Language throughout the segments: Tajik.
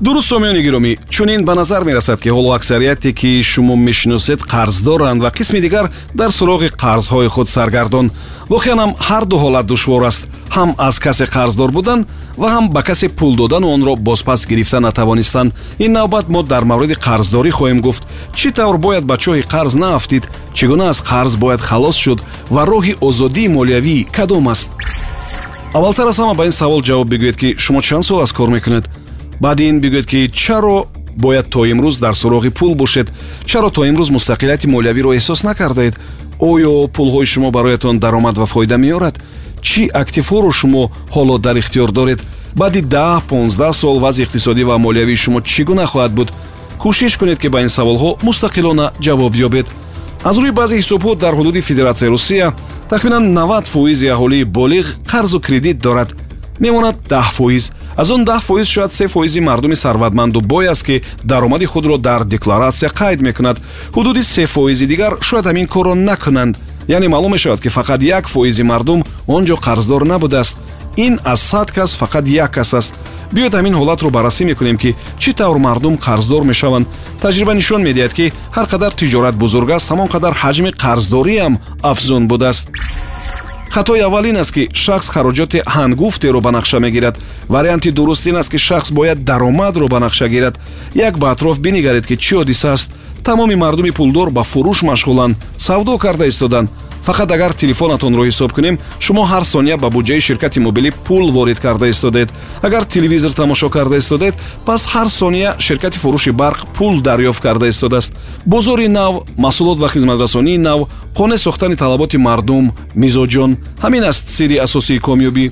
дуруст сомиёни гиромӣ. Чунин ба назар мерасад ки ҳоло аксарияте ки шумо мешиносед қарздоранд ва қисми дигар дар суроғи қарзҳои худ саргардон. Воқеан ҳам ҳар ду ҳолат душвор аст. Ҳам аз касе қарздор будан ва ҳам ба касе пул додану онро бозпас гирифта натавонистанд. Ин навбат мо дар мавриди қарздорӣ хоҳем гуфт. Чӣ тавр бояд ба чоҳи қарз наафтид чӣ гуна аз қарз бояд халос шуд ва роҳи озодии молиявӣ кадом аст? Аввалтар аз ҳама ба ин савол ҷавоб бигӯед ки шумо чанд сол аз кор мекунед баъди ин бигӯед ки чаро бояд то имрӯз дар суроғи пул бошед. Чаро то имрӯз мустақилияти молиявиро эҳсос накардаед оё пулҳои шумо бароятон даромад ва фоида меорад. Чӣ активҳоро шумо ҳоло дар ихтиёр доред? Баъди даҳ понздаҳ сол вазъи иқтисодӣ ва молиявии шумо чӣ гуна хоҳад буд? Кӯшиш кунед ки ба ин саволҳо мустақилона ҷавоб ёбед. Аз рӯи баъзе ҳисобҳо дар ҳудуди федератсияи русия тахминан 90 фоизи аҳолии болиғ қарзу кредит дорад. Мемонад даҳ фоиз аз он даҳ фоиз шояд се фоизи мардуми сарватманду бой аст ки даромади худро дар декларатсия қайд мекунад. Ҳудуди се фоизи дигар шояд ҳамин корро накунанд. Яъне маълум мешавад ки фақат як фоизи мардум он ҷо қарздор набудааст ин аз сад кас фақат як кас аст. Биёед ҳамин ҳолатро баррасӣ мекунем ки чӣ тавр мардум қарздор мешаванд? Таҷриба нишон медиҳад ки ҳар қадар тиҷорат бузург аст ҳамон қадар ҳаҷми қарздориам афзун будааст хатои аввал ин аст ки шахс хароҷоти ҳангуфтеро ба нақша мегирад. Варианти дуруст ин аст ки шахс бояд даромадро ба нақша гирад. Як ба атроф бинигаред ки чӣ ҳодиса аст? Тамоми мардуми пулдор ба фурӯш машғуланд савдо карда истоданд фақат агар телефонатонро ҳисоб кунем шумо ҳар сония ба буҷаи ширкати мобилӣ пул ворид карда истодед. Агар телевизор тамошо карда истодед пас ҳар сония ширкати фурӯши барқ пул дарёфт карда истодааст. Бозори нав маҳсулот ва хизматрасонии нав қонеъ сохтани талаботи мардум мизоҷон. Ҳамин аст сирри асосии комёбӣ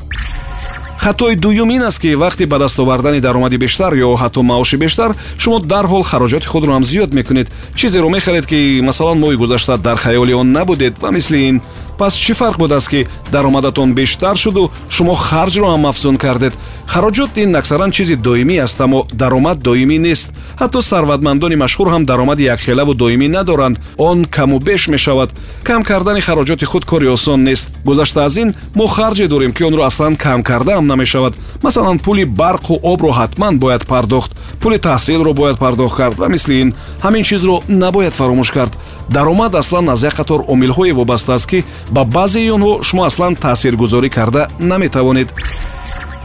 хатои дуюм ин аст ки вақте ба даст овардани даромади бештар ё ҳатто маоши бештар шумо дарҳол хароҷоти худро ҳам зиёд мекунед. Чизеро мехаред ки масалан моҳи гузашта дар хаёли он набудед ва мисли ин пас чӣ фарқ будааст ки даромадатон бештар шуду шумо харҷро ҳам афзун кардед? Хароҷот ин аксаран чизи доимӣ аст аммо даромад доимӣ нест. Ҳатто сарватмандони машҳур ҳам даромади якхелаву доимӣ надоранд. Он каму беш мешавад. Кам кардани хароҷоти худ кори осон нест. Гузашта аз ин мо харҷе дорем ки онро аслан кам кардаам намешавад. Масалан пули барқу обро ҳатман бояд пардохт. Пули таҳсилро бояд пардохт кард. Ва мисли ин ҳамин чизро набояд фаромӯш кард. Даромад аслан аз як қатор омилҳое вобаста аст ки ба баъзеи онҳо шумо аслан таъсиргузорӣ карда наметавонед.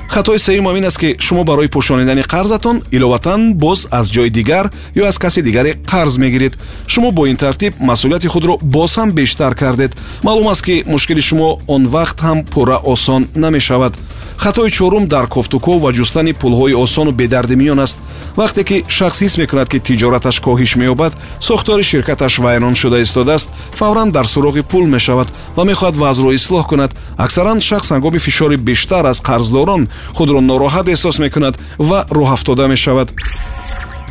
Хатои сеюмам ин аст ки шумо барои пӯшонидани қарзатон иловатан боз аз ҷои дигар ё аз каси дигаре қарз мегиред. Шумо бо ин тартиб масъулияти худро боз ҳам бештар кардед. Маълум аст ки мушкили шумо он вақт ҳам пурра осон намешавад. Хатои чорум дар кофтуков ва ҷустани пулҳои осону бедардимиён аст вақте ки шахс ҳис мекунад ки тиҷораташ коҳиш меёбад сохтори ширкаташ вайрон шуда истодааст фавран дар суроғи пул мешавад ва мехоҳад вазъро ислоҳ кунад. Аксаран шахс ҳангоми фишори бештар аз қарздорон худро нороҳат эҳсос мекунад ва роҳафтода мешавад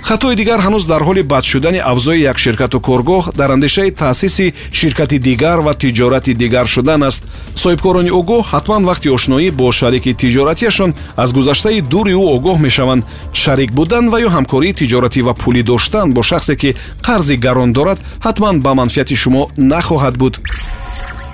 хатои дигар ҳанӯз дар ҳоли бад шудани авзои як ширкату коргоҳ дар андешаи таъсиси ширкати дигар ва тиҷорати дигар шудан аст. Соҳибкорони огоҳ ҳатман вақти ошноӣ бо шарики тиҷоратиашон аз гузаштаи дури ӯ огоҳ мешаванд. Шарик будан ва ё ҳамкории тиҷоратӣ ва пулӣ доштан бо шахсе ки қарзи гарон дорад ҳатман ба манфиати шумо нахоҳад буд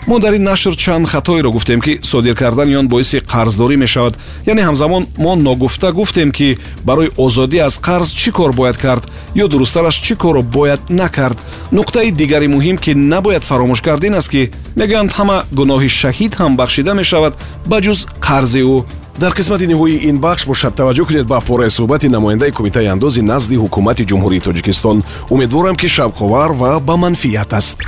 мо дар ин нашр чанд хатоеро гуфтем ки содир кардани он боиси қарздорӣ мешавад. Яъне ҳамзамон мо ногуфта гуфтем ки барои озодӣ аз қарз чӣ кор бояд кард ё дурусттараш чӣ корро бояд накард? Нуқтаи дигари муҳим ки набояд фаромӯш кард ин аст ки мегӯянд ҳама гуноҳи шаҳид ҳам бахшида мешавад ба ҷуз қарзи ӯ. Дар қисмати ниҳоии ин бахш бошад таваҷҷӯҳ кунед ба пораи суҳбати намояндаи кумитаи андози назди ҳукумати ҷумҳурии тоҷикистон. Умедворам ки шавқовар ва ба манфиат аст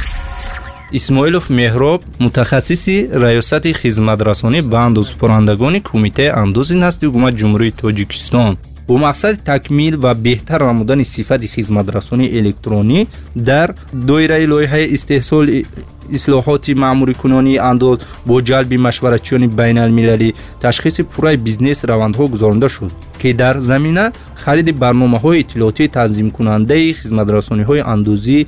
исмоилов меҳроб мутахассиси раёсати хизматрасонӣ ба андозпурандагони кумитаи андози назди ҳукумати ҷумҳурии тоҷикистон бо мақсади такмил ва беҳтар намудани сифати хизматрасонии электронӣ дар доираи лоиҳаи истеҳсоли ислоҳоти маъмурикунонии андоз бо ҷалби машваратчиёни байналмилалӣ ташхиси пурраи бизнес равандҳо гузаронида шуд ки дар замина хариди барномаҳои иттилоотии танзимкунандаи хизматрасониҳои андозӣ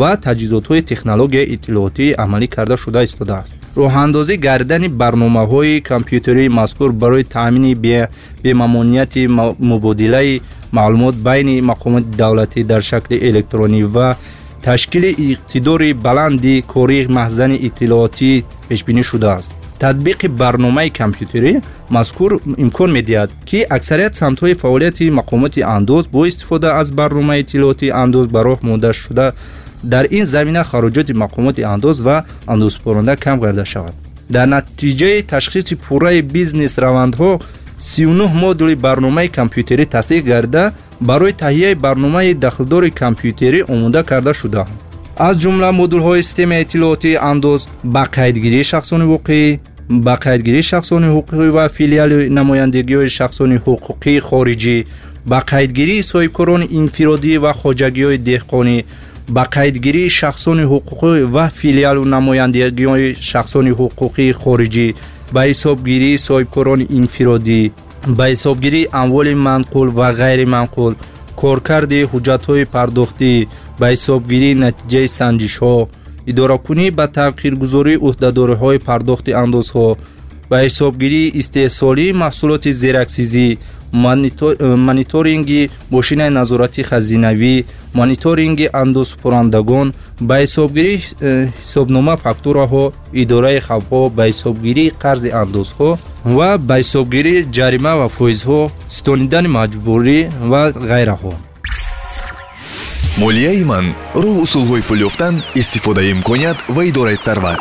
ва таҷҳизотҳои технологияи иттилоотӣ амалӣ карда шуда истодааст роҳандозӣ гардидани барномаҳои компютерии мазкур барои таъмини бемамонияти мубодилаи маълумот байни мақомоти давлатӣ дар шакли электронӣ ва ташкили иқтидори баланди кории маҳзани иттилоотӣ пешбинӣ шудааст татбиқи барномаи компютерӣ мазкур имкон медиҳад ки аксарият самтҳои фаъолияти мақомоти андоз бо истифода аз барномаи иттилооти андоз ба роҳ монда шуда дар ин замина хароҷоти мақомоти андоз ва андозпоронда кам гарда шавад. Дар натиҷаи ташхиси пурраи бизнес равандҳо 39 модули барномаи компютерӣ тасдиқ гарда барои таҳияи барномаи дахлдори компютерӣ омода карда шудаанд. Аз ҷумла модулҳои системаи иттилоотии андоз ба қайдгирии шахсони воқеӣ ба қайдгирии шахсони ҳуқуқӣ ва филиали намояндагиҳои шахсони ҳуқуқии хориҷӣ ба қайдгирии соҳибкорони инфиродӣ ва хоҷагиҳои деҳқонӣ ба қайдгирии шахсони ҳуқуқӣ ва филиалу намояндагиҳои шахсони ҳуқуқии хориҷӣ. ба ҳисобгирии соҳибкорони инфиродӣ. ба ҳисобгирии амволи манқул ва ғайриманқул коркарди ҳуҷҷатҳои пардохтӣ. ба ҳисобгирии натиҷаи санҷишҳо. идоракунӣ ба тағйиргузории ӯҳдадориҳои пардохти андозҳо ба ҳисобгирии истеҳсолии маҳсулоти зераксизӣ мониторинги мошинаи назорати хазинавӣ мониторинги андозпурандагон ба ҳисобгирии э, ҳисобнома фактураҳо идораи хавфҳо ба ҳисобгирии қарзи андозҳо ва ба ҳисобгирии ҷарима ва фоизҳо ситонидани маҷбурӣ ва ғайраҳо. Молияи ман роҳ усулҳои пул ёфтан истифодаи имконият ва идораи сарват